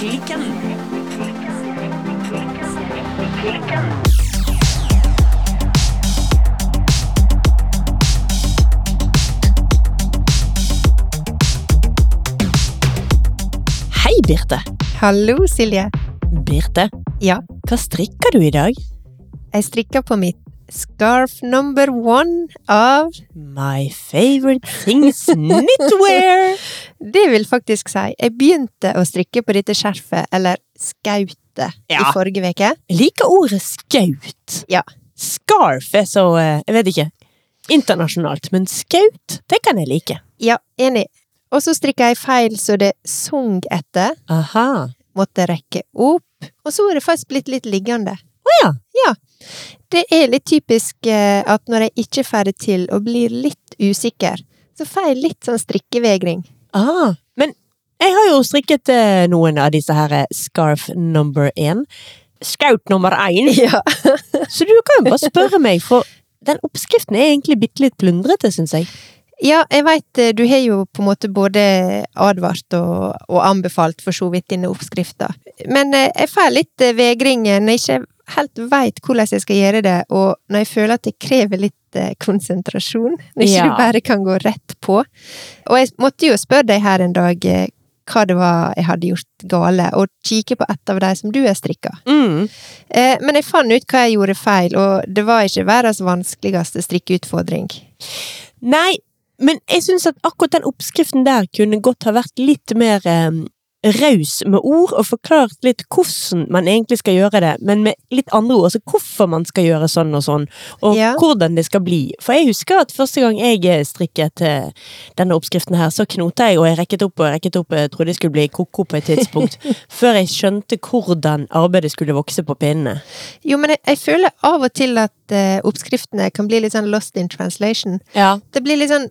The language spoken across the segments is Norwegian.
Klikken. Hei, Birte. Hallo, Silje. Birte, Ja, hva strikker du i dag? jeg strikker på mitt scarf number one av My favorite things knitwear. Det vil faktisk si, jeg begynte å strikke på dette skjerfet, eller skautet, i forrige uke. Jeg liker ordet skaut. Ja. Scarf er så, eh, jeg vet ikke, internasjonalt, men skaut, det kan jeg like. Ja, enig. Og så strikka jeg feil så det sung etter, Aha. måtte rekke opp, og så er det faktisk blitt litt liggende. Å ja. Ja. Det er litt typisk eh, at når jeg ikke får det til og blir litt usikker, så får jeg litt sånn strikkevegring. Ah, men jeg har jo strikket eh, noen av disse her eh, scarf number én. Scout nummer én. Ja. Så du kan jo bare spørre meg, for den oppskriften er egentlig bitte litt plundrete, syns jeg. Ja, jeg veit du har jo på en måte både advart og, og anbefalt for så vidt dine oppskrifter. Men eh, jeg får litt eh, vegring når jeg ikke helt veit hvordan jeg skal gjøre det, og når jeg føler at det krever litt eh, konsentrasjon. Når ikke Ja. du bare kan gå rett på. Og jeg måtte jo spørre deg her en dag eh, hva det var jeg hadde gjort gale, og kikke på et av de som du har strikka. Mm. Eh, men jeg fant ut hva jeg gjorde feil, og det var ikke verdens vanskeligste strikkeutfordring. Nei, men jeg syns at akkurat den oppskriften der kunne godt ha vært litt mer eh, raus med ord, og forklart litt hvordan man egentlig skal gjøre det, men med litt andre ord. Altså hvorfor man skal gjøre sånn og sånn, og Ja. hvordan det skal bli. For jeg husker at første gang jeg eh, strikket eh, denne oppskriften her, så knota jeg, og jeg rekket opp og rekket opp, jeg trodde jeg skulle bli koko på et tidspunkt, før jeg skjønte hvordan arbeidet skulle vokse på pinnene. Jo, men jeg, jeg føler av og til at eh, oppskriftene kan bli litt sånn lost in translation. Ja. Det blir litt sånn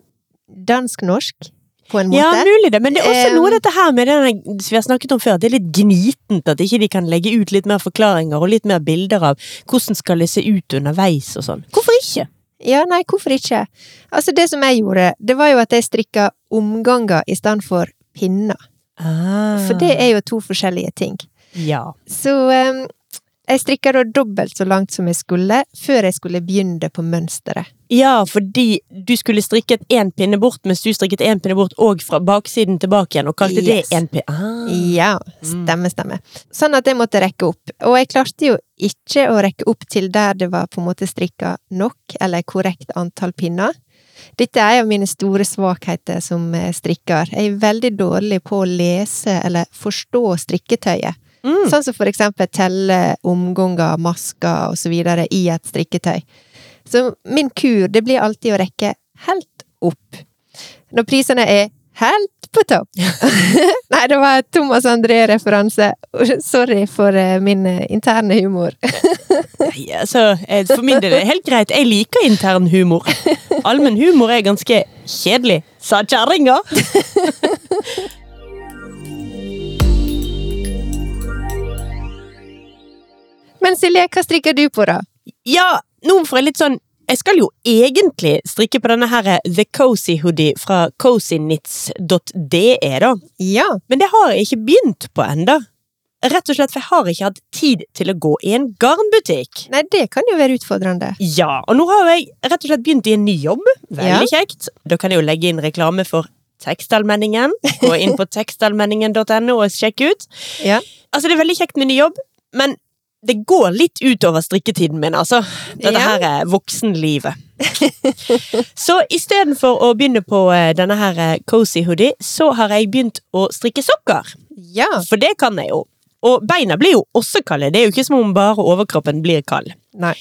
dansk-norsk, på en måte. Ja, mulig det, men det er også Eh, noe av dette her med denne, som vi har snakket om før, det er litt gnitent, at ikke de kan legge ut litt mer forklaringer og litt mer bilder av hvordan skal det se ut underveis og sånn. Hvorfor ikke? Ja, nei, hvorfor ikke? Altså, det som jeg gjorde, det var jo at jeg strikka omganger i stedet for pinner. For det er jo to forskjellige ting. Ja. Så eh, jeg strikka da dobbelt så langt som jeg skulle, før jeg skulle begynne på mønsteret. Ja, fordi du skulle strikket én pinne bort, mens du strikket én pinne bort og fra baksiden tilbake igjen, og kalte Yes. det én pinne. Ah. Ja, stemme, stemme. Sånn at jeg måtte rekke opp. Og jeg klarte jo ikke å rekke opp til der det var på en måte strikka nok, eller korrekt antall pinner. Dette er en av mine store svakheter som eh, strikker. Jeg er veldig dårlig på å lese eller forstå strikketøyet. Mm. Sånn som for eksempel telle omganger, masker videre i et strikketøy. Så min kur, det blir alltid å rekke helt opp. Når prisene er helt på topp. Nei, det var Thomas André-referanse. Sorry for eh, min eh, interne humor. Nei, altså, eh, for min del er det helt greit. Jeg liker intern humor. Allmenn humor er ganske kjedelig, sa kjerringa. Men Silje, hva strikker du på, da? Ja, nå får jeg litt sånn Jeg skal jo egentlig strikke på denne her eh, The Cozy Hoodie fra cozynits.de, da. Ja. Men det har jeg ikke begynt på enda. Rett og slett, for jeg har ikke hatt tid til å gå i en garnbutikk. Nei, det kan jo være utfordrende. Ja, og nå har jeg rett og slett begynt i en ny jobb. Veldig kjekt. Da kan jeg jo legge inn reklame for tekstallmenningen. Gå inn på tekstallmenningen.no og sjekke ut. Ja. Altså, det er veldig kjekt med ny jobb, men det går litt utover strikketiden min, altså. Dette her er voksenlivet. så istedenfor å begynne på eh, denne her eh, cozy hoodie, så har jeg begynt å strikke sokker. Ja. For det kan jeg jo. Og beina blir jo også kalde. Det er jo ikke som om bare overkroppen blir kald. Nei.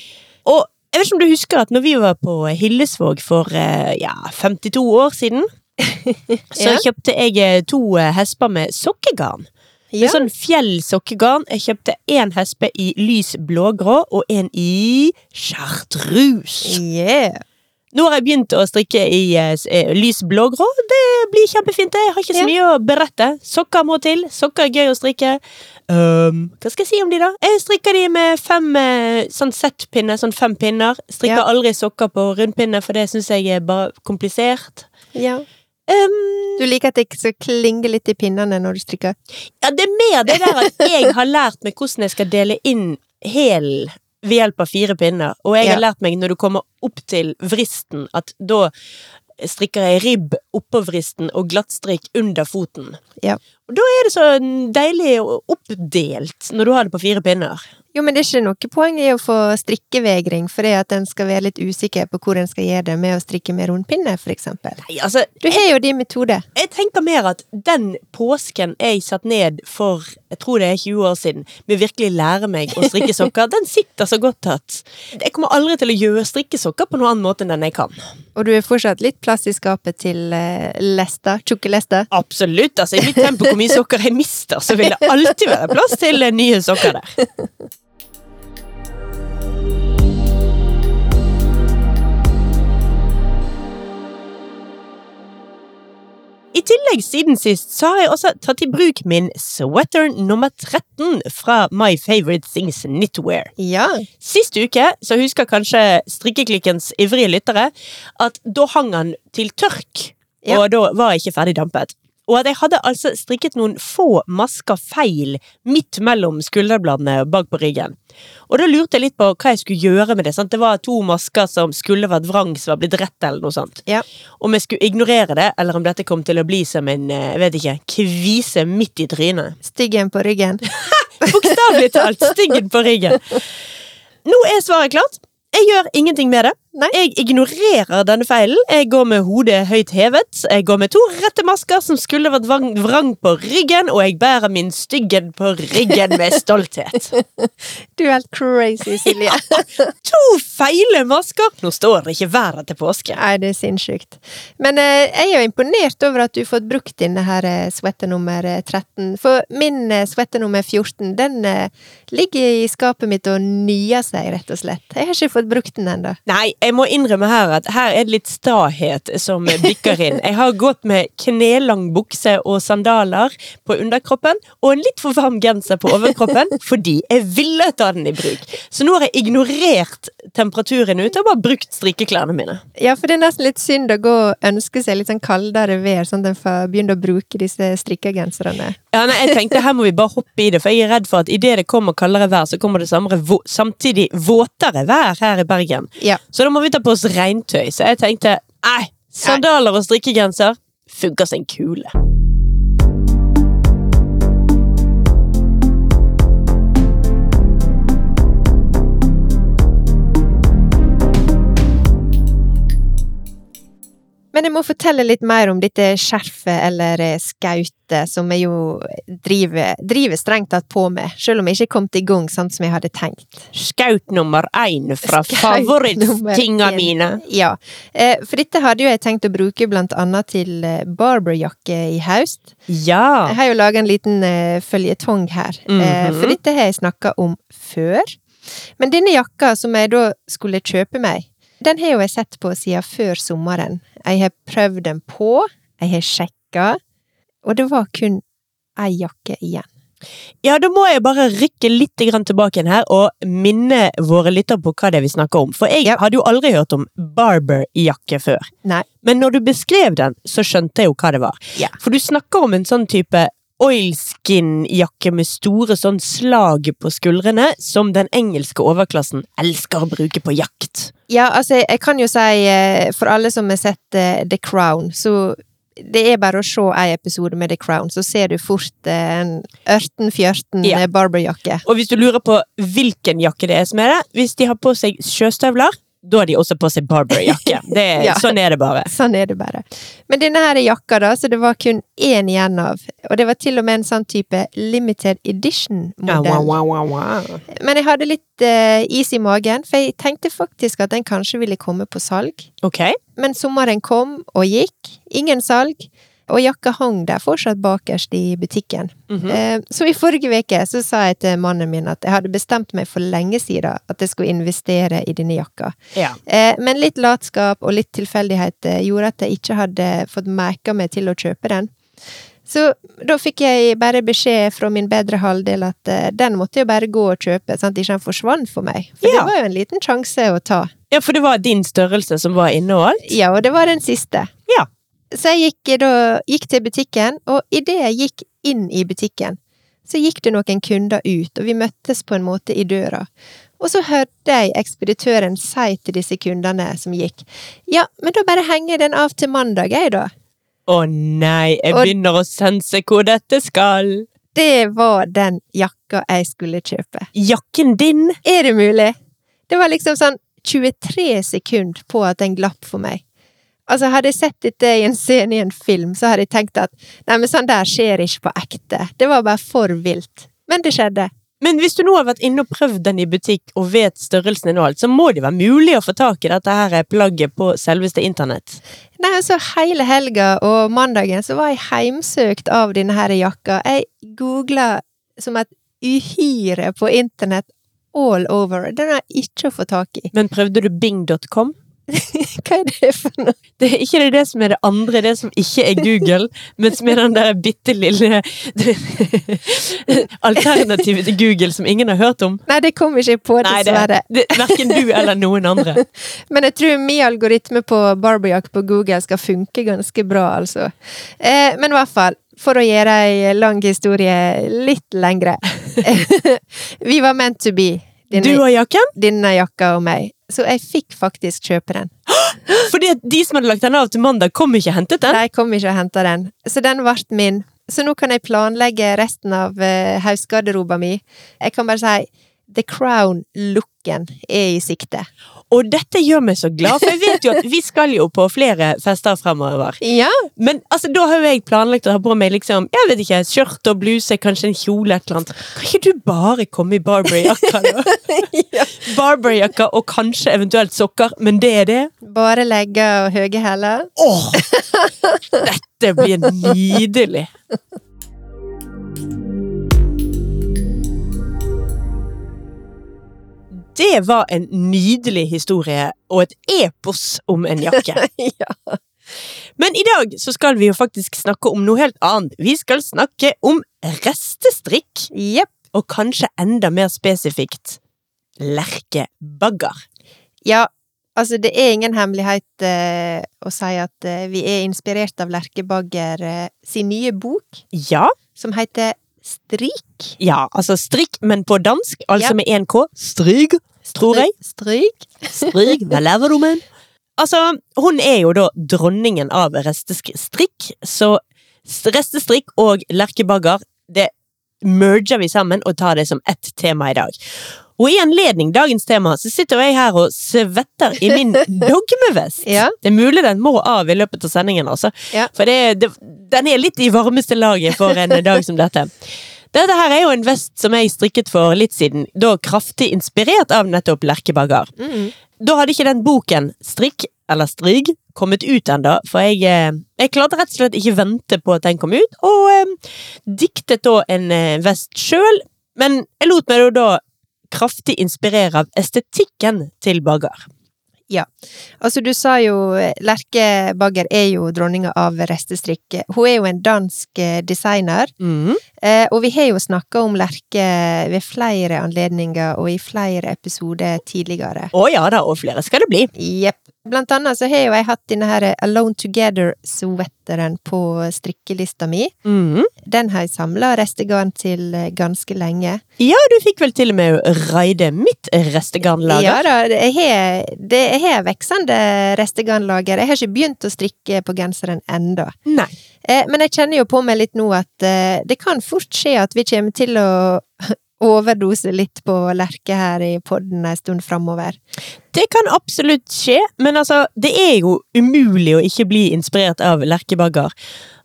Og jeg vet ikke om du husker at når vi var på Hillesvåg for eh, ja, 52 år siden, så Ja. kjøpte jeg to hesper med sokkegarn. Med Ja. sånn fjellsokkegarn. Jeg kjøpte én hespe i lys blågrå og en i chartreuse. Yeah. Nå har jeg begynt å strikke i eh, eh, lys blågrå. Det blir kjempefint. Jeg har ikke så Ja. mye å berette. Sokker må til. Sokker er gøy å strikke. Um, hva skal jeg si om de, da? Jeg strikker de med fem eh, sånn settpinner, sånn fem pinner. Strikker Ja. aldri sokker på rundpinne, for det syns jeg er bare komplisert. Ja. Ehm, Du liker at det skal klinge litt i pinnene når du strikker? ja, det er mer det der at jeg har lært meg hvordan jeg skal dele inn hælen ved hjelp av fire pinner, og jeg har lært meg når du kommer opp til vristen, at da strikker jeg ribb oppå vristen og glattstrikk under foten. Ja. Og da er det så deilig oppdelt når du har det på fire pinner. Jo, men det er ikke noe poeng i å få strikkevegring fordi at en skal være litt usikker på hvor en skal gjøre det med å strikke med rundpinne, for eksempel. Nei, altså, Du har jo din metode. Jeg tenker mer at den påsken jeg satt ned for jeg tror det er 20 år siden, med virkelig lære meg å strikke sokker, den sitter så godt at jeg kommer aldri til å gjøre strikkesokker på noen annen måte enn den jeg kan. Og du har fortsatt litt plass i skapet til uh, lester, tjukke lester. Absolutt. altså I mitt tempo hvor mye sokker jeg mister, så vil det alltid være plass til eh, nye sokker der. I tillegg siden sist så har jeg også tatt i bruk min sweater nummer 13 fra My Favorite Things Knitwear. Ja. Sist uke så husker kanskje strikkeklikkens ivrige lyttere at da hang han til tørk, Ja. og da var jeg ikke ferdig dampet. Og at jeg hadde altså strikket noen få masker feil midt mellom skulderbladene bak på ryggen. Og da lurte jeg litt på hva jeg skulle gjøre med det. sant? Det var to masker som skulle vært vrang, som var blitt rett, eller noe sånt. Ja. Om jeg skulle ignorere det, eller om dette kom til å bli som en eh, jeg vet ikke, kvise midt i trynet. Styggen på ryggen. Bokstavelig talt styggen på ryggen. Nå er svaret klart. Jeg gjør ingenting med det. Nei. Jeg ignorerer denne feilen. Jeg går med hodet høyt hevet. Jeg går med to rette masker som skulle vært vrang, på ryggen, og jeg bærer min styggen på ryggen med stolthet. Du er helt crazy, Silje. To feile masker! Nå står det ikke været til påske. Nei, det er sinnssykt. Men eh, jeg er jo imponert over at du har fått brukt denne her eh, sweater nummer eh, 13. For min eh, sweater nummer 14, den eh, ligger i skapet mitt og nyer seg, rett og slett. Jeg har ikke fått brukt den ennå. Nei, jeg må innrømme her at her er det litt stahet som bikker inn. Jeg har gått med knelang bukse og sandaler på underkroppen, og en litt for varm genser på overkroppen, fordi jeg ville ta den i bruk. Så nå har jeg ignorert temperaturen ute og bare brukt strikkeklærne mine. Ja, for det er nesten litt synd å gå og ønske seg litt sånn kaldere vær, sånn at en får begynne å bruke disse strikkegenserne. Ja, nei, jeg tenkte her må vi bare hoppe i det, for jeg er redd for at idet det kommer kaldere vær, så kommer det samtidig våtere vær her i Bergen. Ja. Så da må vi ta på oss regntøy. Så jeg tenkte nei, sandaler og strikkegenser funker som en kule. Men jeg må fortelle litt mer om dette skjerfet eller eh, skautet som jeg jo driver, driver strengt tatt på med, selv om jeg ikke kom i gang sånn som jeg hadde tenkt. Skaut nummer én fra favorittinga mine. Ja, eh, for dette hadde jo jeg tenkt å bruke blant annet til eh, barberjakke i høst. Ja. Jeg har jo laga en liten føljetong her, mm -hmm. for dette har jeg snakka om før. Men denne jakka som jeg da skulle kjøpe meg, den har jo jeg sett på siden før sommeren. Jeg har prøvd den på, jeg har sjekka, og det var kun ei jakke igjen. ja, da må jeg bare rykke litt tilbake igjen her og minne våre lyttere på hva det er vi snakker om. For jeg hadde jo aldri hørt om barberjakke før. Nei. Men når du beskrev den, så skjønte jeg jo hva det var. Ja. For du snakker om en sånn type oilskin-jakke med store sånn slag på skuldrene, som den engelske overklassen elsker å bruke på jakt. Ja, altså, jeg kan jo si, eh, for alle som har sett eh, The Crown, så det er bare å se en episode med The Crown, så ser du fort eh, en ørten-fjørten Ja. barberjakke. Og hvis du lurer på hvilken jakke det er som er det, hvis de har på seg sjøstøvler, da har de også på seg er- Ja. Sånn er det bare. Sånn er det bare. Men denne her er jakka, da, så det var kun én igjen av. Og det var til og med en sånn type limited edition-modell. wow, wow, wow, wow. Men jeg hadde litt uh, is i magen, for jeg tenkte faktisk at den kanskje ville komme på salg. Ok. Men sommeren kom og gikk, ingen salg, og jakka hang der fortsatt bakerst i butikken. Mm -hmm. Så i forrige uke så sa jeg til mannen min at jeg hadde bestemt meg for lenge siden at jeg skulle investere i denne jakka. Ja. Eh, Men litt latskap og litt tilfeldighet eh, gjorde at jeg ikke hadde fått merka meg til å kjøpe den. Så da fikk jeg bare beskjed fra min bedre halvdel at den måtte jeg bare gå og kjøpe, sånn at ikke den forsvant for meg. For Ja. det var jo en liten sjanse å ta. ja, for det var din størrelse som var inne og alt? Ja, og det var den siste. Ja. Så jeg gikk, da, gikk til butikken, og idet jeg gikk inn i butikken, så gikk det noen kunder ut, og vi møttes på en måte i døra. Og så hørte jeg ekspeditøren si til disse kundene som gikk, ja, men da bare henger den av til mandag, jeg, da. Å nei, jeg Og- begynner å sense hvor dette skal. Det var den jakka jeg skulle kjøpe. Jakken din? Er det mulig? Det var liksom sånn 23 sekunder på at den glapp for meg. Altså, hadde jeg sett dette i en scene i en film, så hadde jeg tenkt at nei, men sånn der skjer ikke på ekte. Det var bare for vilt. Men det skjedde. Men hvis du nå har vært inne og prøvd den i butikk og vet størrelsen din og alt, så må det være mulig å få tak i dette her plagget på selveste internett. Nei, altså, hele helga og mandagen så var jeg heimsøkt av denne her jakka. Jeg googla som et uhyre på internett all over. Den har jeg ikke å få tak i. Men prøvde du bing.com? Hva er det for noe? Det er ikke det, det som er det andre, det som ikke er Google, men som er den der bitte lille Alternativet til Google som ingen har hørt om. Nei, det kom ikke på, Nei, det, dessverre. det, Verken du eller noen andre. Men jeg tror min algoritme på Barberjack på Google skal funke ganske bra, altså. Eh, men i hvert fall, for å gjøre ei lang historie litt lengre. Vi var meant to be, Du og jakken? denne jakka og meg. Så jeg fikk faktisk kjøpe den. Fordi at de som hadde lagt den av til mandag, kom ikke og hentet den. De kom ikke og henta den, så den ble min. Så nå kan jeg planlegge resten av uh, høstgarderoba mi. Jeg kan bare si The Crown-looken er i sikte. Og dette gjør meg så glad, for jeg vet jo at vi skal jo på flere fester fremover. Ja, Men altså, da har jo jeg planlagt å ha på meg liksom, jeg vet ikke, skjørt og bluse, kanskje en kjole, et eller annet. Kan ikke du bare komme i Barberry-jakka, da? Barberry-jakka og kanskje eventuelt sokker, men det er det? bare legger og høye hæler. Åh! Dette blir nydelig. Det var en nydelig historie og et epos om en jakke. ja. Men i dag så skal vi jo faktisk snakke om noe helt annet. Vi skal snakke om restestrikk, Yep. og kanskje enda mer spesifikt lerkebagger. Ja, altså det er ingen hemmelighet eh, å si at eh, vi er inspirert av Lerkebagger eh, sin nye bok, Ja, som heter Strik. ja, altså strikk, men på dansk, altså Ja. med én K. Stryg, tror jeg. Stryk. Stryk. hva lever du med? Altså, hun er jo da dronningen av restestrikk, så restestrikk og lerkebagger, det merger vi sammen og tar det som ett tema i dag. Og i anledning dagens tema, så sitter jeg her og svetter i min dogmevest. Ja. Det er mulig den må av i løpet av sendingen, altså. Ja. For det, det, den er litt i varmeste laget for en dag som dette. Dette her er jo en vest som jeg strikket for litt siden, da kraftig inspirert av nettopp lerkebagger. Mm. Da hadde ikke den boken, Strikk eller Stryg, kommet ut ennå, for jeg, eh, jeg klarte rett og slett ikke vente på at den kom ut, og eh, diktet da en eh, vest sjøl, men jeg lot meg jo da kraftig inspirere av estetikken til Bagger. Altså, du sa jo Lerke Bagger er jo dronninga av restestrikk. Hun er jo en dansk eh, designer, Mm. eh, og vi har jo snakka om Lerke ved flere anledninger og i flere episoder tidligere. Å ja da, og flere skal det bli. Jepp. Blant annet så har jo jeg hatt denne her Alone Together-sweateren på strikkelista mi. Mm. Den har jeg samla restegarn til eh, ganske lenge. Ja, du fikk vel til og med raide mitt restegarnlager. Ja da, jeg har, det jeg har veksende restegarnlager. Jeg har ikke begynt å strikke på genseren. Nei. Eh, men jeg kjenner jo på meg litt nå at eh, det kan fort skje at vi kommer til å overdose litt på Lerke her i podden en stund framover. Det kan absolutt skje, men altså, det er jo umulig å ikke bli inspirert av Lerke Bagger.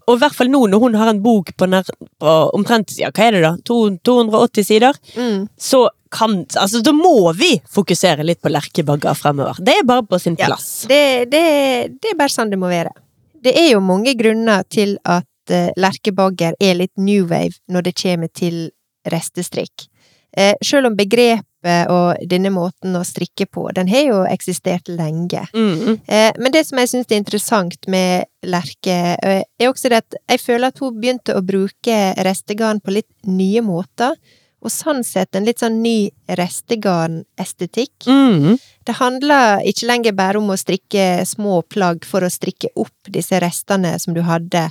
Og i hvert fall nå når hun har en bok på, nær, på omtrent ja, hva er det da, 280 sider, Mm. så kan Altså, da må vi fokusere litt på Lerke Bagger fremover. Det er bare på sin Ja. plass. Det, det, det er bare sånn det må være. Det er jo mange grunner til at uh, Lerke Bagger er litt new wave når det kommer til restestrikk. Eh, selv om begrepet og denne måten å strikke på, den har jo eksistert lenge. Mm. Eh, men det som jeg syns er interessant med Lerke, eh, er også det at jeg føler at hun begynte å bruke restegarn på litt nye måter. Og sånn sett en litt sånn ny restegarnestetikk. Mm. Det handler ikke lenger bare om å strikke små plagg for å strikke opp disse restene som du hadde,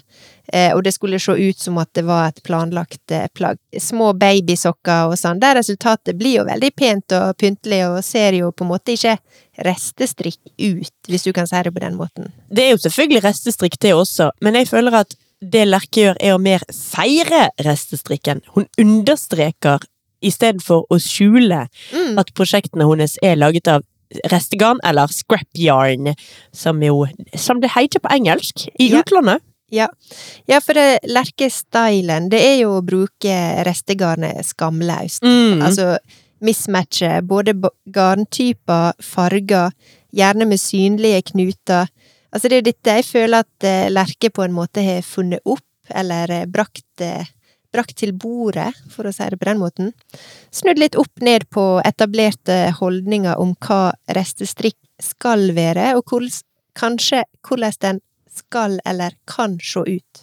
eh, og det skulle se ut som at det var et planlagt eh, plagg. Små babysokker og sånn, der resultatet blir jo veldig pent og pyntelig og ser jo på en måte ikke restestrikk ut, hvis du kan si det på den måten. Det er jo selvfølgelig restestrikk det også, men jeg føler at det Lerke gjør er å mer feire restestrikken. Hun understreker istedenfor å skjule Mm. at prosjektene hennes er laget av restegarn, eller scrap yarn, som jo som det heter på engelsk i Ja. utlandet. Ja. ja, for lerkestylen, det er jo å bruke restegarnet skamløst. Mm. Altså mismatche både garntyper, farger, gjerne med synlige knuter. Altså det er jo dette jeg føler at eh, Lerke på en måte har funnet opp, eller eh, brakt, eh, brakt til bordet, for å si det på den måten. Snudd litt opp ned på etablerte holdninger om hva restestrikk skal være, og hvordan, kanskje hvordan den skal eller kan se ut.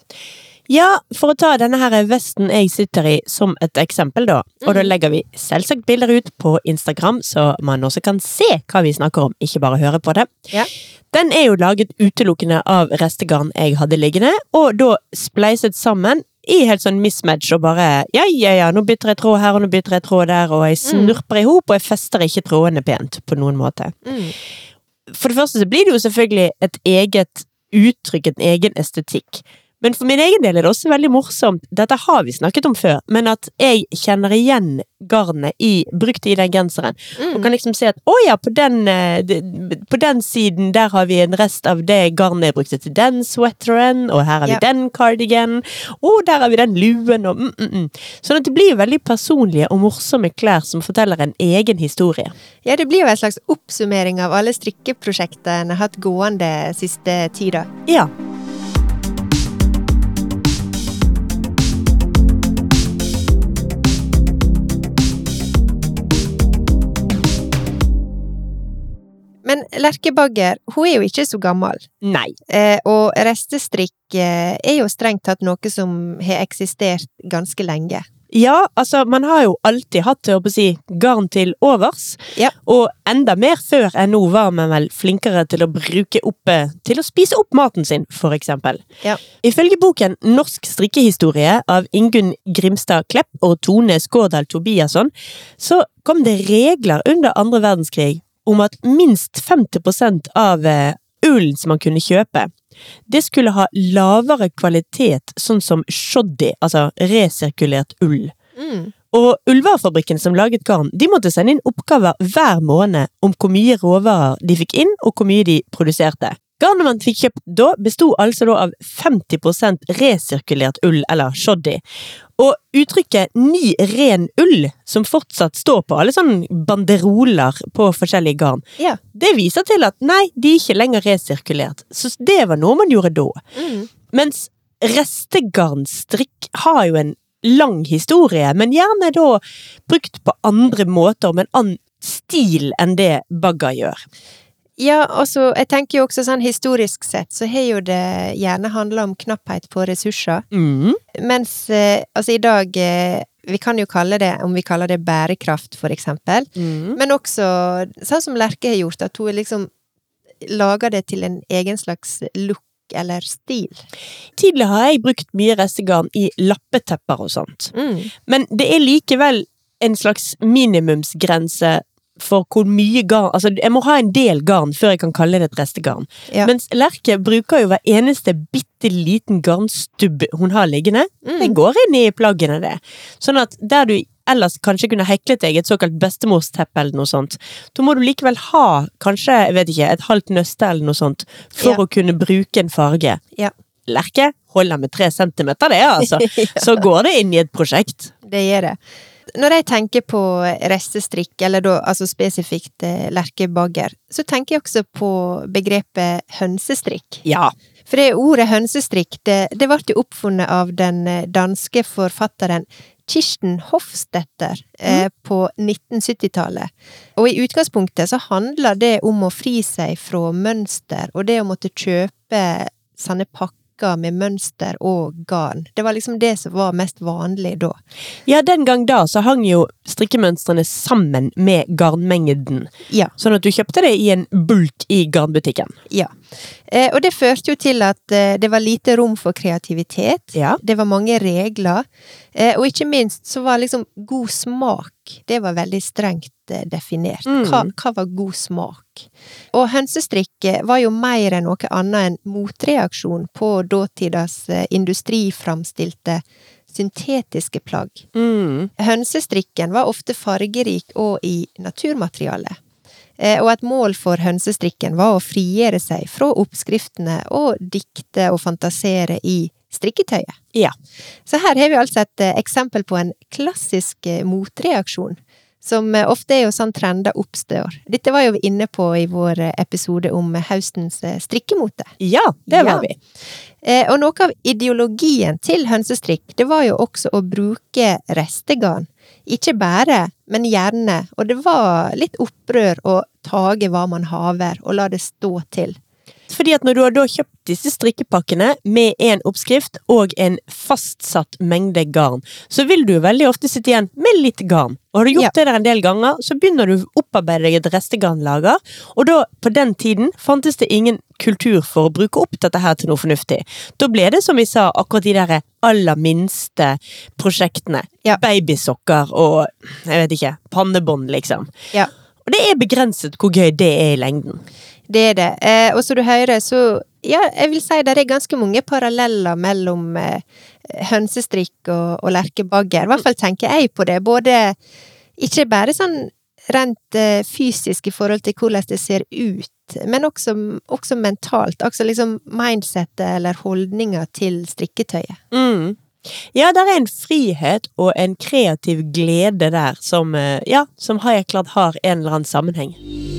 Ja, for å ta denne her vesten jeg sitter i som et eksempel, da. Og da Mhm. legger vi selvsagt bilder ut på Instagram, så man også kan se hva vi snakker om, ikke bare høre på det. Ja. Den er jo laget utelukkende av restegarn jeg hadde liggende, og da spleiset sammen i helt sånn mismatch og bare ja, ja, ja, nå bytter jeg tråd her, og nå bytter jeg tråd der, og jeg Mm. snurper i hop, og jeg fester ikke trådene pent på noen måte. For det første så blir det jo selvfølgelig et eget uttrykk, en egen estetikk. Men for min egen del er det også veldig morsomt, dette har vi snakket om før, men at jeg kjenner igjen garnet i, brukt i den genseren. Mm. Og kan liksom se at å ja, på den, eh, på den siden der har vi en rest av det garnet jeg brukte til den sweateren, og her har vi Ja. den cardigan, og der har vi den luen, og mm, mm, mm. Sånn at det blir veldig personlige og morsomme klær som forteller en egen historie. Ja, det blir jo en slags oppsummering av alle strikkeprosjektene jeg har hatt gående siste tida. Ja. Men Lerke Bagger, hun er jo ikke så gammel. Nei. Eh, og restestrikk eh, er jo strengt tatt noe som har eksistert ganske lenge. Ja, altså, man har jo alltid hatt, å si, garn til overs. Ja. Og enda mer før enn nå var man vel flinkere til å bruke opp eh, Til å spise opp maten sin, for eksempel. Ja. Ifølge boken Norsk strikkehistorie av Ingunn Grimstad Klepp og Tone Skårdal Tobiasson, så kom det regler under andre verdenskrig om at minst 50% av eh, ullen som man kunne kjøpe, det skulle ha lavere kvalitet, sånn som shoddy, altså resirkulert ull. Mm. Og ullvarefabrikken som laget garn, de måtte sende inn oppgaver hver måned om hvor mye råvarer de fikk inn, og hvor mye de produserte. Garnet man fikk kjøpt da, besto altså da av 50% resirkulert ull, eller shoddy. Og uttrykket 'ny ren ull', som fortsatt står på alle sånne banderoler på forskjellige garn, Ja. det viser til at nei, de er ikke lenger resirkulert. Så det var noe man gjorde da. Mm. Mens restegarnstrikk har jo en lang historie, men gjerne da brukt på andre måter, med en annen stil enn det Bagga gjør. Ja, altså, jeg tenker jo også sånn historisk sett, så har jo det gjerne handla om knapphet på ressurser. Mm. Mens eh, altså i dag eh, Vi kan jo kalle det, om vi kaller det bærekraft, for eksempel. Mm. Men også sånn som Lerke har gjort, at hun liksom lager det til en egen slags look eller stil. Tidligere har jeg brukt mye restegarn i lappetepper og sånt, Mm. men det er likevel en slags minimumsgrense for hvor mye garn Altså, jeg må ha en del garn før jeg kan kalle det et restegarn. Ja. Mens Lerke bruker jo hver eneste bitte liten garnstubb hun har liggende. Det Mm. går inn i plaggene, det. Sånn at der du ellers kanskje kunne heklet deg et såkalt bestemorsteppe eller noe sånt, da må du likevel ha kanskje, jeg vet ikke, et halvt nøste eller noe sånt for Ja. å kunne bruke en farge. Ja. Lerke holder med tre centimeter, det, altså. Ja. Så går det inn i et prosjekt. Det gjør det. Når jeg tenker på restestrikk, eller da altså spesifikt eh, lerkebagger, så tenker jeg også på begrepet hønsestrikk. Ja. For det ordet hønsestrikk, det, det ble jo oppfunnet av den eh, danske forfatteren Kirsten Hofstetter eh, på 1970-tallet. Og i utgangspunktet så handler det om å fri seg fra mønster, og det å måtte kjøpe sånne pakker strikka med mønster og garn. Det var liksom det som var mest vanlig da. Ja, den gang da så hang jo strikkemønstrene sammen med garnmengden. Ja. Sånn at du kjøpte det i en bulk i garnbutikken. Ja. Eh, og det førte jo til at eh, det var lite rom for kreativitet. Ja. Det var mange regler. Eh, og ikke minst så var liksom god smak Det var veldig strengt eh, definert. Mm. Hva, hva var god smak? Og hønsestrikk var jo mer enn noe annet enn motreaksjon på dåtidas eh, industriframstilte syntetiske plagg. Mm. Hønsestrikken var ofte fargerik og i naturmateriale. Eh, Og et mål for hønsestrikken var å frigjøre seg fra oppskriftene og dikte og fantasere i strikketøyet. Ja. Så her har vi altså et eh, eksempel på en klassisk eh, motreaksjon, som eh, ofte er jo sånn trender oppstår. Dette var jo vi inne på i vår eh, episode om høstens eh, strikkemote. Ja, det var Ja. vi. Og noe av ideologien til hønsestrikk, det var jo også å bruke restegarn. Ikke bare, men gjerne. Og det var litt opprør å tage hva man haver, og la det stå til. Fordi at når du har da kjøpt disse strikkepakkene med en oppskrift og en fastsatt mengde garn, så vil du veldig ofte sitte igjen med litt garn. Og har du gjort Ja. det der en del ganger, så begynner du å opparbeide deg et restegarnlager, og da, på den tiden, fantes det ingen kultur for å bruke opp dette her til noe fornuftig. Da ble det, som vi sa, akkurat de der aller minste prosjektene. Ja. Babysokker og, jeg vet ikke, pannebånd, liksom. Ja. Og det er begrenset hvor gøy det er i lengden. Det er det. Eh, og som du hører, så ja, jeg vil si det er ganske mange paralleller mellom eh, hønsestrikk og, og lerkebagger. I hvert fall tenker jeg på det. Både ikke bare sånn rent eh, fysisk i forhold til hvordan det ser ut, men også, også mentalt. Altså liksom mindsettet eller holdninga til strikketøyet. Mm. Ja, det er en frihet og en kreativ glede der som, eh, ja, som klart har en eller annen sammenheng.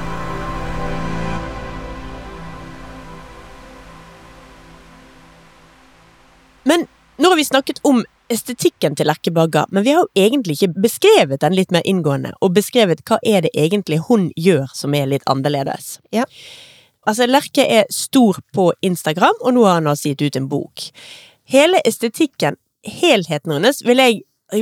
Men nå har vi snakket om estetikken til Lerkebagger, men vi har jo egentlig ikke beskrevet den litt mer inngående, og beskrevet hva er det egentlig hun gjør som er litt annerledes. Ja. Altså, Lerke er stor på Instagram, og nå har han altså gitt ut en bok. Hele estetikken, helheten hennes, vil jeg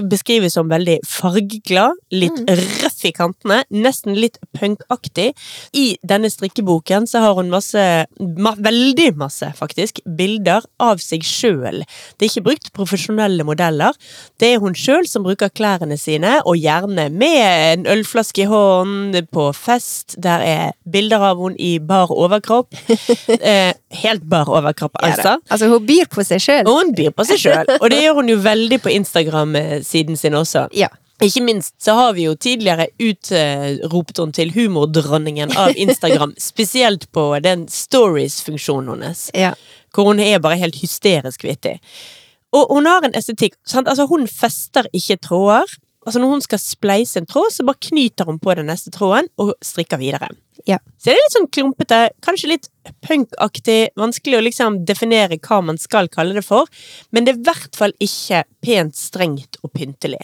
beskrive som veldig fargeglad, litt røff i kantene, nesten litt punkaktig. I denne strikkeboken så har hun masse, ma veldig masse faktisk, bilder av seg sjøl. Det er ikke brukt profesjonelle modeller. Det er hun sjøl som bruker klærne sine, og gjerne med en ølflaske i hånden, på fest. Der er bilder av hun i bar overkropp. eh, helt bar overkropp, altså. Altså, hun byr på seg sjøl. Hun byr på seg sjøl, og det gjør hun jo veldig på Instagram-siden sin også. Ja. Ikke minst så har vi jo tidligere utropt henne til humordronningen av Instagram, spesielt på den stories-funksjonen hennes, ja. hvor hun er bare helt hysterisk vittig. Og hun har en estetikk, sant? altså hun fester ikke tråder. Altså når hun skal spleise en tråd, så bare knyter hun på den neste tråden og strikker videre. Ja. Så det er litt sånn klumpete, kanskje litt punkaktig, vanskelig å liksom definere hva man skal kalle det for, men det er i hvert fall ikke pent, strengt og pyntelig.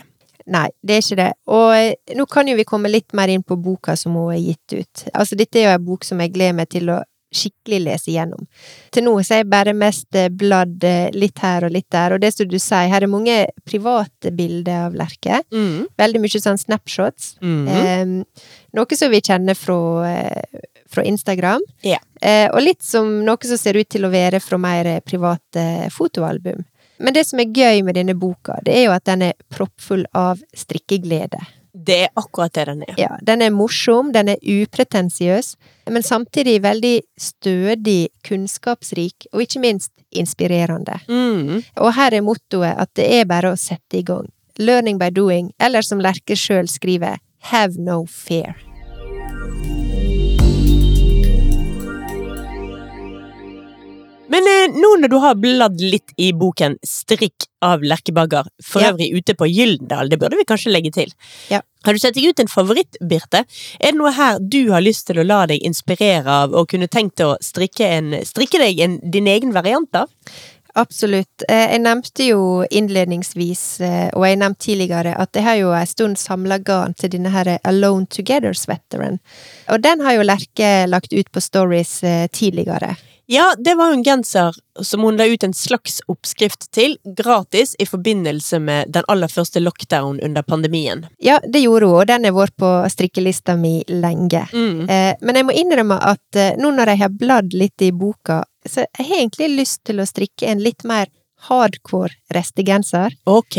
Nei, det er ikke det. Og eh, nå kan jo vi komme litt mer inn på boka som hun har gitt ut. Altså, dette er jo en bok som jeg gleder meg til å skikkelig lese igjennom. Til nå så har jeg bare mest eh, bladd eh, litt her og litt der, og det som du sier, her er mange private bilder av Lerke. Mm. Veldig mye sånn snapshots. Mhm. Eh, noe som vi kjenner fra, eh, fra Instagram. Yeah. Eh, og litt som noe som ser ut til å være fra mer private fotoalbum. Men det som er gøy med denne boka, det er jo at den er proppfull av strikkeglede. Det er akkurat det den er. Ja, den er morsom, den er upretensiøs, men samtidig veldig stødig, kunnskapsrik, og ikke minst inspirerende. Mm. Og her er mottoet at det er bare å sette i gang. learning by doing, eller som Lerke sjøl skriver, have no fear. Men eh, nå når du har bladd litt i boken Strikk av Lerkebagger', for Ja. øvrig ute på Gyldendal, det burde vi kanskje legge til. Ja. Har du sett deg ut en favoritt, Birte? Er det noe her du har lyst til å la deg inspirere av, og kunne tenkt å strikke, en, strikke deg en, din egen variant av? Absolutt. Eh, Jeg nevnte jo innledningsvis, eh, og jeg nevnte tidligere, at jeg har jo en stund samla garn til denne her Alone Together-sweateren. Og den har jo Lerke lagt ut på stories eh, tidligere. Ja, det var jo en genser som hun la ut en slags oppskrift til, gratis, i forbindelse med den aller første lockdown under pandemien. Ja, det gjorde hun, og den har vært på strikkelista mi lenge. Mm. Eh, Men jeg må innrømme at eh, nå når jeg har bladd litt i boka, så jeg har egentlig lyst til å strikke en litt mer hardcore restegenser. Ok.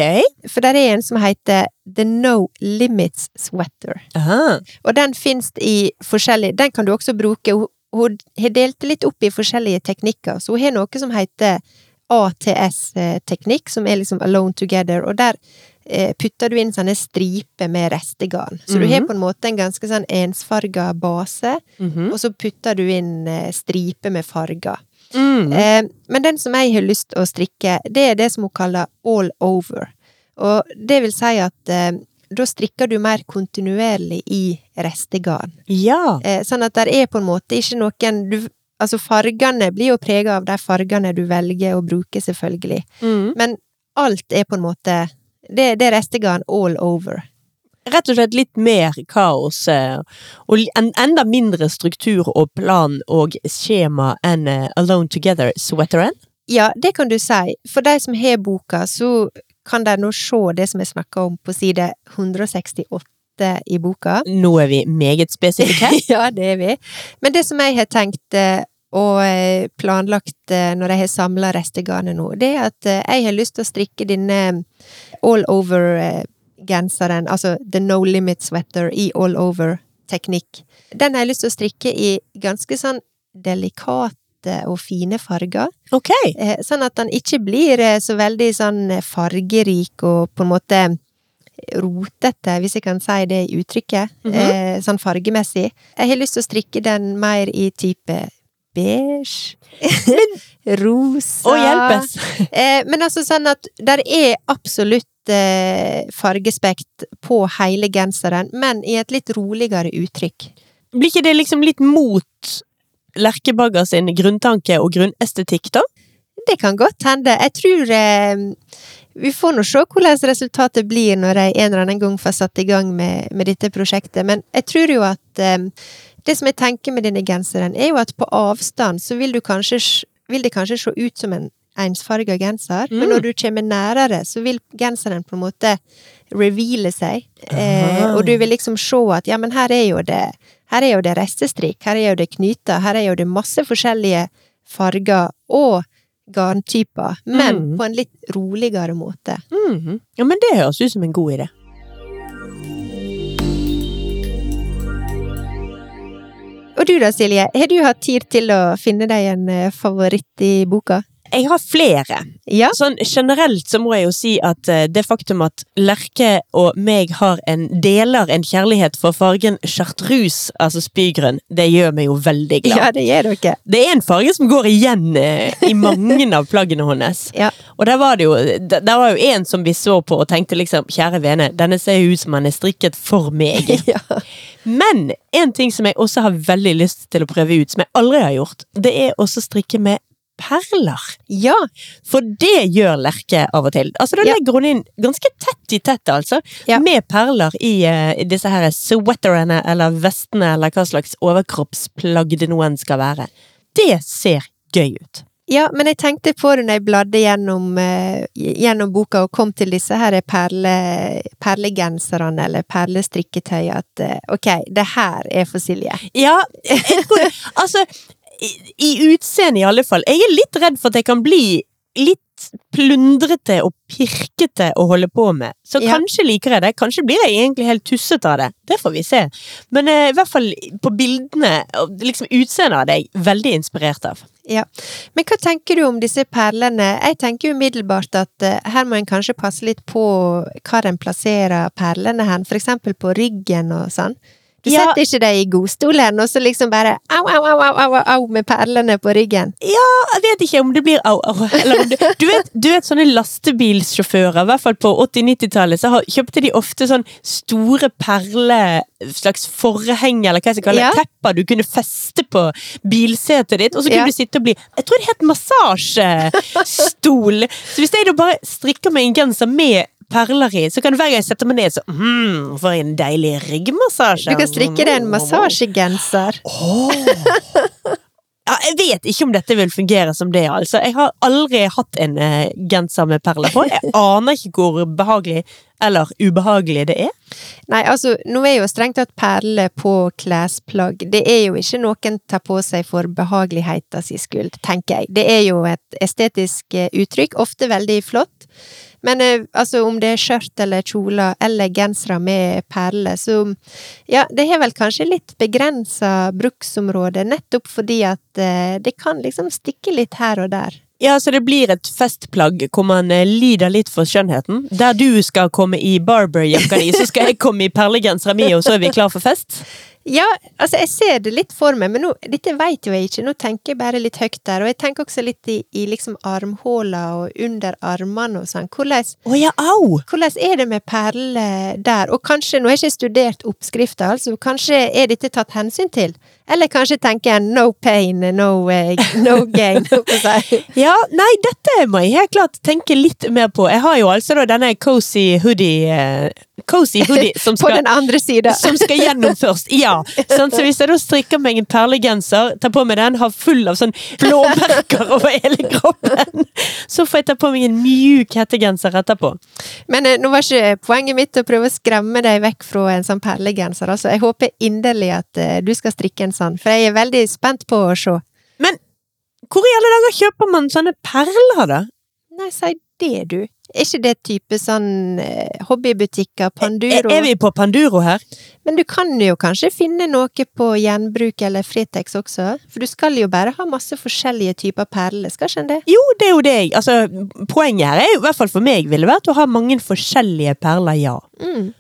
For der er en som heter The No Limits Sweater. Aha. Og den finnes i forskjellig Den kan du også bruke. Hun, har delt det litt opp i forskjellige teknikker, så hun har noe som heter ATS-teknikk, som er liksom Alone Together, og der eh, putter du inn sånne striper med restegarn. Så du har Mhm. på en måte en ganske sånn ensfarga base, Mhm. og så putter du inn eh, striper med farger. Mm. Eh, men den som jeg har lyst til å strikke, det er det som hun kaller all over. Og det vil si at da strikker du mer kontinuerlig i restegarn. Ja. Eh, sånn at det er på en måte ikke noen du, Altså, fargene blir jo prega av de fargene du velger å bruke, selvfølgelig. Mm. Men alt er på en måte Det, det er restegarn all over. Rett og slett litt mer kaos, eh, og en, enda mindre struktur og plan og skjema enn eh, Alone Together-sweateren. Ja, det kan du si. For de som har boka, så kan de nå se det som jeg snakka om på side 168 i boka. Nå er vi meget spesifikke. ja, det er vi. Men det som jeg har tenkt eh, og eh, planlagt eh, når jeg har samla restegarnet nå, det er at jeg har lyst til å strikke denne all over-genseren, altså the no limit sweater i all over-teknikk. Den har jeg lyst til å strikke i ganske sånn delikate og fine farger. Ok. Eh, Sånn at den ikke blir eh, så veldig sånn eh, fargerik og på en måte rotete, hvis jeg kan si det i uttrykket, Mhm. eh, sånn fargemessig. Jeg har lyst til å strikke den mer i type beige, rosa Å hjelpes! Eh, men altså sånn at der er absolutt fargespekt på hele genseren, men i et litt roligere uttrykk. Blir ikke det liksom litt mot Lerkebagger sin grunntanke og grunnestetikk, da? Det kan godt hende. Jeg tror eh, vi får nå se hvordan resultatet blir når jeg en eller annen gang får satt i gang med, med dette prosjektet, men jeg tror jo at eh, det som jeg tenker med denne genseren, er jo at på avstand så vil du kanskje vil det kanskje se ut som en ensfarga genser, men Mm. når du kommer nærere, så vil genseren på en måte reveale seg, eh, og du vil liksom se at ja, men her er jo det her er jo det restestrikk, her er jo det knyter, her er jo det masse forskjellige farger og garntyper, men Mm. på en litt roligere måte. Mm. Ja, men det høres ut som en god idé. Og du da, Silje, har du hatt tid til å finne deg en eh, favoritt i boka? Jeg har flere. Ja? Sånn generelt så må jeg jo si at eh, det faktum at Lerke og meg har en deler en kjærlighet for fargen chartreuse, altså spygrønn, det gjør meg jo veldig glad. Ja, det gjør dere. Det er en farge som går igjen eh, i mange av plaggene hennes. Ja. Og der var det jo der var jo en som vi så på og tenkte liksom kjære vene, denne ser ut som han er strikket for meg. ja. Men en ting som jeg også har veldig lyst til å prøve ut, som jeg aldri har gjort, det er også strikke med perler. Ja, For det gjør Lerke av og til. Altså Da legger hun inn ganske tett i tett, altså. Ja. Med perler i, uh, disse her sweaterene eller vestene eller hva slags overkroppsplagg det noen skal være. Det ser gøy ut. Ja, men jeg tenkte på det når jeg bladde gjennom, eh, gjennom boka og kom til disse her perle, perlegenserne eller perlestrikketøy, at eh, ok, det her er for Silje. Ja, altså i, I utseendet i alle fall. Jeg er litt redd for at jeg kan bli litt plundrete og pirkete å holde på med. Så Ja. kanskje liker jeg det, kanskje blir jeg egentlig helt tussete av det. Det får vi se. Men eh, i hvert fall på bildene, og liksom utseendet av det, er jeg veldig inspirert av. Ja. Men hva tenker du om disse perlene? Jeg tenker umiddelbart at eh, her må en kanskje passe litt på hvor en plasserer perlene hen, for eksempel på ryggen og sånn. Du Ja. setter ikke deg i godstolen og så liksom bare au, au, au, au, au, au med perlene på ryggen. Ja, Jeg vet ikke om det blir au, au. Eller det, du, vet, du vet sånne lastebilsjåfører, i hvert fall på 80-90-tallet, så kjøpte de ofte sånn store perle, slags forheng, eller hva jeg skal kalle det, Ja. tepper du kunne feste på bilsetet ditt, og så kunne Ja. du sitte og bli Jeg tror det het massasjestol. Så hvis jeg da bare strikker meg en genser med perler i, så kan hver gang jeg setter meg ned, så mm, For en deilig ryggmassasje. Du kan strikke deg en massasjegenser. Ja, jeg vet ikke om dette vil fungere som det, altså. Jeg har aldri hatt en uh, genser med perler på. Jeg aner ikke hvor behagelig eller ubehagelig det er. Nei, altså, nå er jo strengt tatt perler på klesplagg. Det er jo ikke noen tar på seg for behageligheten sin skyld, tenker jeg. Det er jo et estetisk eh, uttrykk, ofte veldig flott. Men eh, altså, om det er skjørt eller kjoler eller gensere med perler, så ja, det har vel kanskje litt begrensa bruksområde, nettopp fordi at eh, det kan liksom stikke litt her og der. Ja, så det blir et festplagg hvor man eh, lider litt for skjønnheten. Der du skal komme i barberjakka di, så skal jeg komme i perlegensera mi, og så er vi klar for fest. Ja, altså jeg ser det litt for meg, men nå, dette vet jo jeg ikke, nå tenker jeg bare litt høyt der, og jeg tenker også litt i, i liksom armhåla og under armene og sånn. Hvordan, oh, ja, au! hvordan er det med perler der? Og kanskje, nå har jeg ikke studert oppskrifta, altså, kanskje er dette tatt hensyn til? Eller kanskje tenker jeg no pain, no, eh, no gain. Ja, nei, dette må jeg helt klart tenke litt mer på. Jeg har jo altså denne cozy hoodie eh, Cozy hoodie som På skal som skal gjennom først. Ja. sånn, Så hvis jeg da strikker meg en perlegenser, tar på meg den, har full av sånn blåmerker over hele kroppen, så får jeg ta på meg en mjuk hettegenser etterpå. Men eh, nå var ikke poenget mitt å prøve å skremme deg vekk fra en sånn perlegenser. Altså, jeg håper inderlig at du skal strikke en sånn, for jeg er veldig spent på å se. Men hvor i alle dager kjøper man sånne perler, da? Nei, si det, du. Er ikke det type sånn eh, hobbybutikker, Panduro? Er vi på Panduro her? Men du kan jo kanskje finne noe på gjenbruk eller Fretex også? For du skal jo bare ha masse forskjellige typer perler, skal ikke en det? Jo, det er jo det. jeg- Altså, poenget her er jo i hvert fall for meg ville vært å ha mange forskjellige perler, ja. Mm.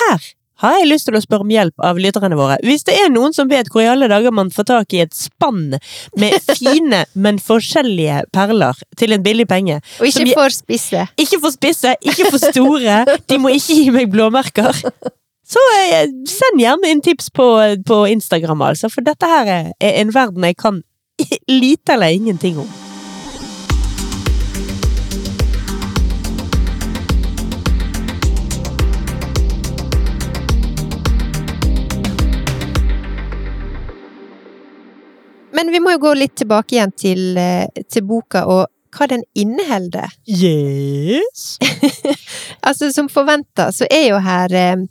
Her har jeg lyst til å spørre om hjelp av lytterne våre. Hvis det er noen som vet hvor i alle dager man får tak i et spann med fine, men forskjellige perler til en billig penge Og ikke jeg- for spisse. Ikke for spisse, ikke for store, de må ikke gi meg blåmerker. Så eh, send gjerne inn tips på, på Instagram, altså, for dette her er en verden jeg kan lite eller ingenting om. Men vi må jo gå litt tilbake igjen til, eh, til boka og hva den inneholder. Yes! Altså, som forventa, så er jo her eh,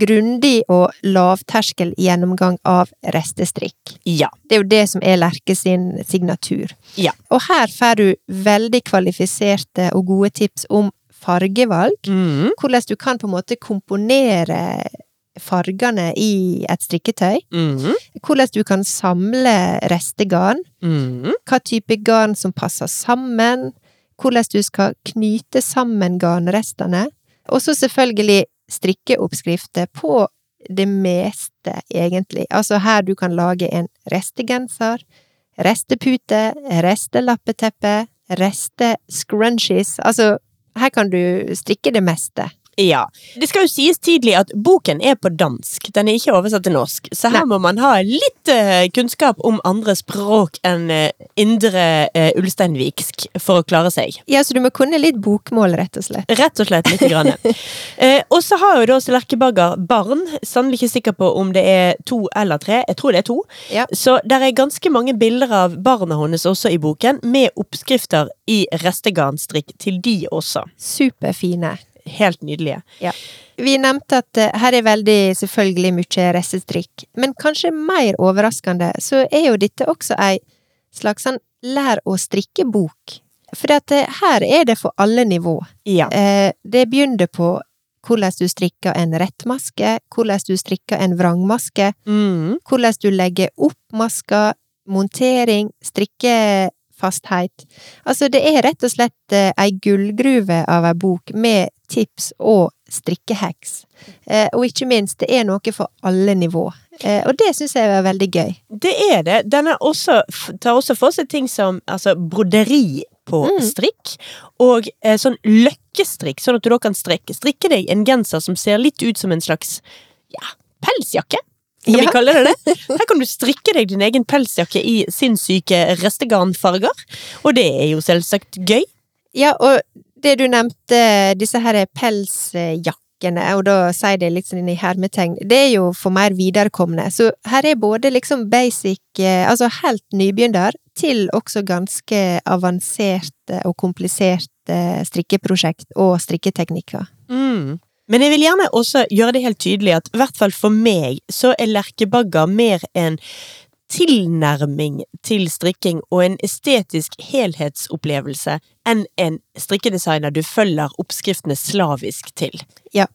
grundig og lavterskel gjennomgang av restestrikk. Ja. Det er jo det som er Lerke sin signatur. Ja. Og her får du veldig kvalifiserte og gode tips om fargevalg. Mm. Hvordan du kan på en måte komponere fargene i et strikketøy. Mm. Hvordan du kan samle restegarn. Mm. Hva type garn som passer sammen. Hvordan du skal knyte sammen garnrestene. Og så selvfølgelig strikkeoppskrifter på det meste, egentlig. Altså her du kan lage en restegenser, restepute, restelappeteppe, restescrunchies. Altså, her kan du strikke det meste. Ja. Det skal jo sies tidlig at boken er på dansk, den er ikke oversatt til norsk. Så her Nei. må man ha litt eh, kunnskap om andre språk enn eh, indre uh, ulsteinviksk for å klare seg. Ja, så du må kunne litt bokmål, rett og slett. Rett og slett lite grann. og så har jo da Lerkebagger barn. Sannelig ikke sikker på om det er to eller tre. Jeg tror det er to. Ja. Så der er ganske mange bilder av barna hennes også i boken, med oppskrifter i restegarnstrikk til de også. Superfine. Helt nydelige. Vi nevnte at eh, her er veldig selvfølgelig mye restestrikk, men kanskje mer overraskende så er jo dette også ei slags sånn lær å strikke-bok. For eh, her er det for alle nivå. Ja. Eh, det begynner på hvordan du strikker en rettmaske, hvordan du strikker en vrangmaske, Mm. hvordan du legger opp maska, montering, strikkefasthet. Altså, det er rett og slett ei gullgruve av ei bok med tips og strikkehacks. Eh, og ikke minst, det er noe for alle nivå. Eh, og det syns jeg er veldig gøy. Det er det. Den er også, tar også for seg ting som altså, broderi på Mm. strikk, og eh, sånn løkkestrikk, sånn at du da kan strikke, strikke deg en genser som ser litt ut som en slags ja, pelsjakke. Kan vi kalle det det? Her kan du strikke deg din egen pelsjakke i sinnssyke restegarnfarger, og det er jo selvsagt gøy. Ja, og det du nevnte, disse her pelsjakkene, og da sier det sånn i hermetegn, det er jo for mer viderekomne. Så her er både liksom basic, eh, altså helt nybegynner, til også ganske avanserte og kompliserte strikkeprosjekt og strikketeknikker. Mm. Men jeg vil gjerne også gjøre det helt tydelig at i hvert fall for meg så er lerkebagger mer en tilnærming til strikking og en estetisk helhetsopplevelse enn en strikkedesigner du følger oppskriftene slavisk til. Ja.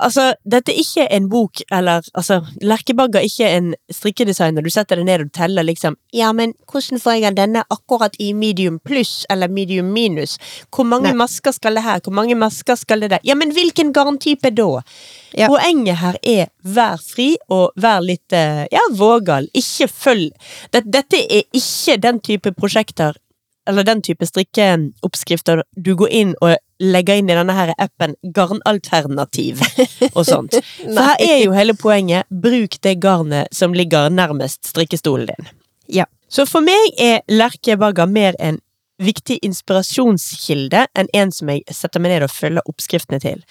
Altså, dette er ikke en bok, eller altså, Lerkebagger er ikke en strikkedesigner du setter deg ned og teller liksom Ja, men hvordan får jeg denne akkurat i medium pluss eller medium minus? Hvor mange Nei. masker skal det her? Hvor mange masker skal det der? Ja, men hvilken garntype da? Ja. Poenget her er vær fri og vær litt eh, ja, vågal. Ikke følg dette er ikke den type prosjekter eller den type strikkeoppskrifter du går inn og legger inn i denne her appen garnalternativ og sånt. For her er jo hele poenget bruk det garnet som ligger nærmest strikkestolen din. Ja. Så for meg er lerkebagger mer en viktig inspirasjonskilde enn en som jeg setter meg ned og følger oppskriftene til.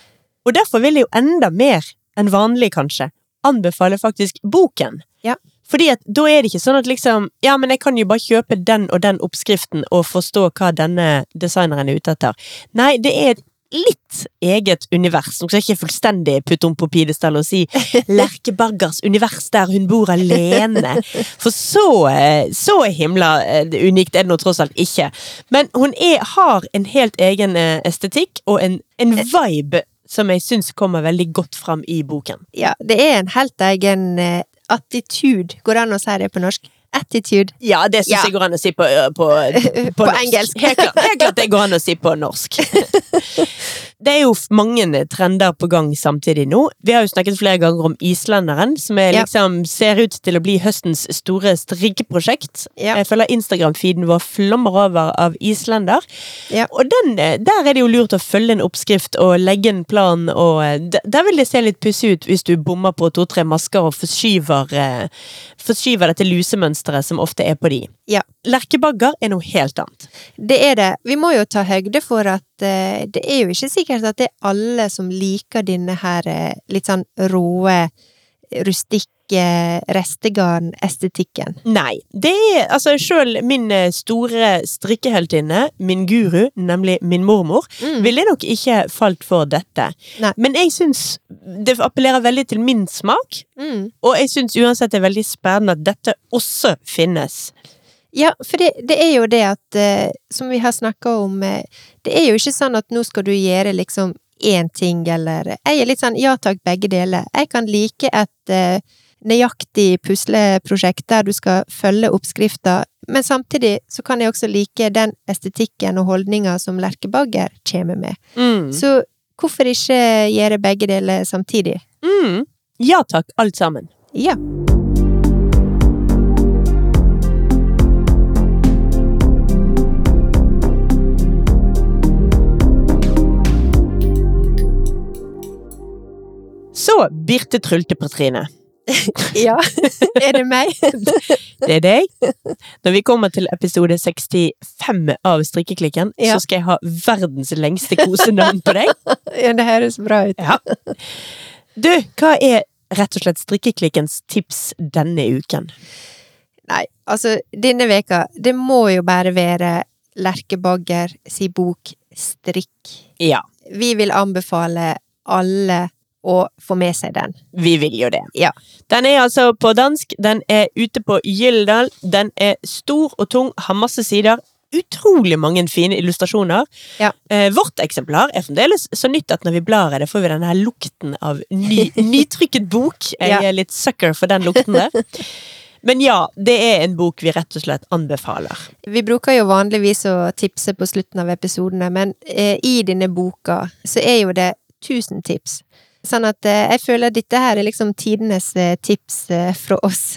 Og derfor vil jeg jo enda mer enn vanlig, kanskje, anbefale faktisk boken. Ja. Fordi at da er det ikke sånn at liksom Ja, men jeg kan jo bare kjøpe den og den oppskriften og forstå hva denne designeren er ute etter. Nei, det er et litt eget univers. Nå skal jeg ikke fullstendig putte om på pidestall og si Lerkebergers univers der hun bor alene. For så, eh, så himla eh, unikt er det nå tross alt ikke. Men hun er, har en helt egen eh, estetikk og en, en vibe som jeg syns kommer veldig godt fram i boken. Ja, det er en helt egen attitude. Går det an å si det på norsk? Attitude. Ja, det syns Ja. jeg går an å si på, på, på, På engelsk. Helt klart, helt klart det går an å si på norsk. Det er jo mange trender på gang samtidig nå. Vi har jo snakket flere ganger om islenderen, som er liksom ser ut til å bli høstens store strikkeprosjekt. Ja. Jeg følger Instagram-feeden vår flommer over av islender. Ja. Og den, eh, der er det jo lurt å følge en oppskrift og legge en plan, og eh, der vil det se litt pussig ut hvis du bommer på to-tre masker og forskyver, eh, forskyver dette lusemønsteret som ofte er på de. Ja. Lerkebagger er noe helt annet. Det er det. Vi må jo ta høgde for at eh, det er jo ikke sikkert at det er alle som liker denne her eh, litt sånn råe, rustikke restegarn-estetikken. Nei, det er altså sjøl min eh, store strikkeheltinne, min guru, nemlig min mormor, Mm. ville nok ikke falt for dette. Nei. Men jeg syns det appellerer veldig til min smak, Mm. og jeg syns uansett det er veldig spennende at dette også finnes. Ja, for det, det er jo det at, eh, som vi har snakka om, eh, det er jo ikke sånn at nå skal du gjøre liksom én ting, eller Jeg er litt sånn ja takk, begge deler. Jeg kan like et eh, nøyaktig pusleprosjekt der du skal følge oppskrifta, men samtidig så kan jeg også like den estetikken og holdninga som Lerkebagger kommer med. Mm. Så hvorfor ikke gjøre begge deler samtidig? Mm. Ja takk, alt sammen. Ja. Så, Birte Trulte-Petrine. ja. er det meg? Det er deg. Når vi kommer til episode 65 av Strikkeklikken, Ja. så skal jeg ha verdens lengste kosenavn på deg. ja, det høres bra ut. Ja. Du, hva er rett og slett Strikkeklikkens tips denne uken? Nei, altså, denne veka, det må jo bare være Lerkebagger si bok Strikk. Ja, Vi vil anbefale alle å få med seg den. vi vil jo det. Ja. Den er altså på dansk, den er ute på Gyldendal, den er stor og tung, har masse sider. utrolig mange fine illustrasjoner. Ja. Eh, vårt eksemplar er fremdeles så nytt at når vi blar i det, får vi denne her lukten av ny, nytrykket bok. Jeg er litt sucker for den lukten der. Men ja, det er en bok vi rett og slett anbefaler. Vi bruker jo vanligvis å tipse på slutten av episodene, men eh, i denne boka så er jo det tusen tips. Sånn at eh, jeg føler dette her er liksom tidenes eh, tips eh, fra oss.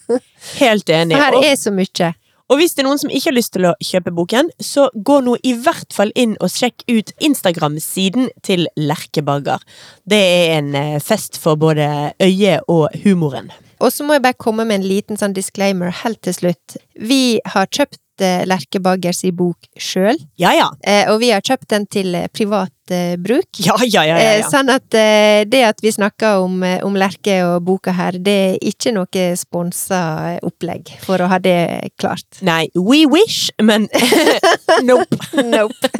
Helt enig. For her er så mye. og hvis det er noen som ikke har lyst til å kjøpe boken, så gå nå i hvert fall inn og sjekk ut Instagram-siden til Lerkebagger. Det er en fest for både øyet og humoren. Og så må jeg bare komme med en liten sånn disclaimer helt til slutt. Vi har kjøpt Lerke Baggers i bok sjøl, Ja, ja. eh, og vi har kjøpt den til eh, privat eh, bruk. Ja, ja, ja. ja, Eh. Sånn at eh, det at vi snakker om, eh, om Lerke og boka her, det er ikke noe sponsa eh, opplegg, for å ha det klart. Nei, we wish, men nope. Nope.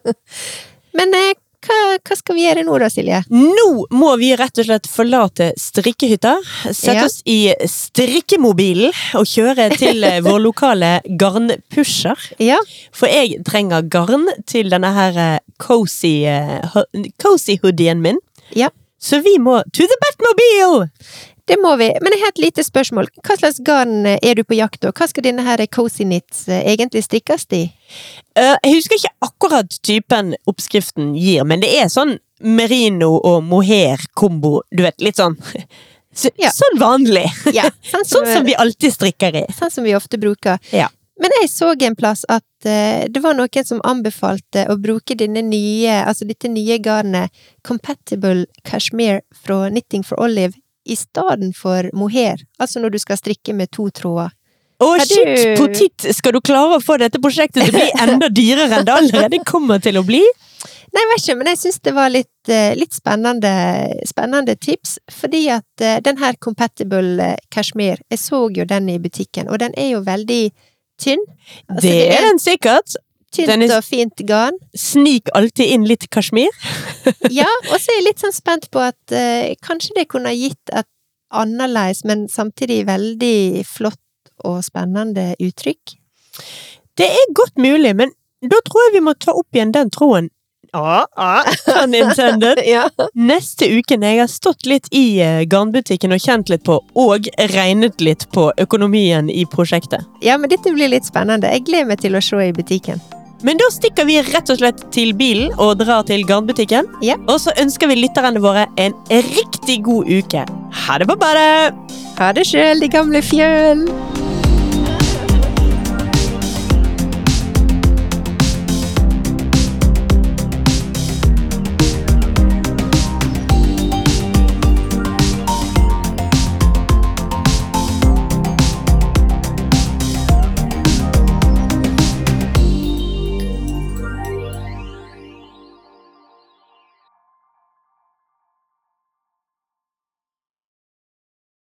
Men eh, hva, hva skal vi gjøre nå da, Silje? Nå må vi rett og slett forlate strikkehytta, sette Ja. oss i strikkemobilen og kjøre til eh, vår lokale garnpusher. Ja, For jeg trenger garn til denne her eh, cozy, eh, cozy hoodien min. Ja. Så vi må to the Batmobile! Det må vi. Men et lite spørsmål. Hva slags garn eh, er du på jakt på? Hva skal denne her cozy knits eh, egentlig strikkes i? Eh, jeg husker ikke akkurat typen oppskriften gir, men det er sånn merino og mohair-kombo. Du vet, litt sånn så, Ja. Sånn vanlig. Ja, sånn Sånn som vi alltid strikker i. sånn som vi ofte bruker. Ja. Men jeg så en plass at det var noen som anbefalte å bruke nye, altså dette nye garnet Compatible Cashmere fra Knitting for Olive i stedet for mohair. Altså når du skal strikke med to tråder. Å, du- shit, potet! Skal du klare å få dette prosjektet til å bli enda dyrere enn det allerede kommer til å bli? Nei, jeg vet ikke, men jeg syns det var litt, eh, litt spennende, spennende tips. Fordi at eh, den her Compatible Kashmir, Cashmere, jeg så jo den i butikken, og den er jo veldig tynn. Altså, det er den sikkert. Tynt den er- og fint garn. Snik alltid inn litt kasjmir. Ja, og så er jeg litt sånn spent på at eh, kanskje det kunne gitt et annerledes, men samtidig veldig flott og spennende uttrykk. Det er godt mulig, men da tror jeg vi må ta opp igjen den tråden. Ja, ja, pun intended. Ja. Neste uke når jeg har stått litt i eh, garnbutikken og kjent litt på, og regnet litt på økonomien i prosjektet. ja, men dette blir litt spennende. Jeg gleder meg til å se i butikken. Men da stikker vi rett og slett til bilen og drar til garnbutikken. Ja. Og så ønsker vi lytterne våre en riktig god uke. Ha det på badet! Ha det sjøl, de gamle fjøl!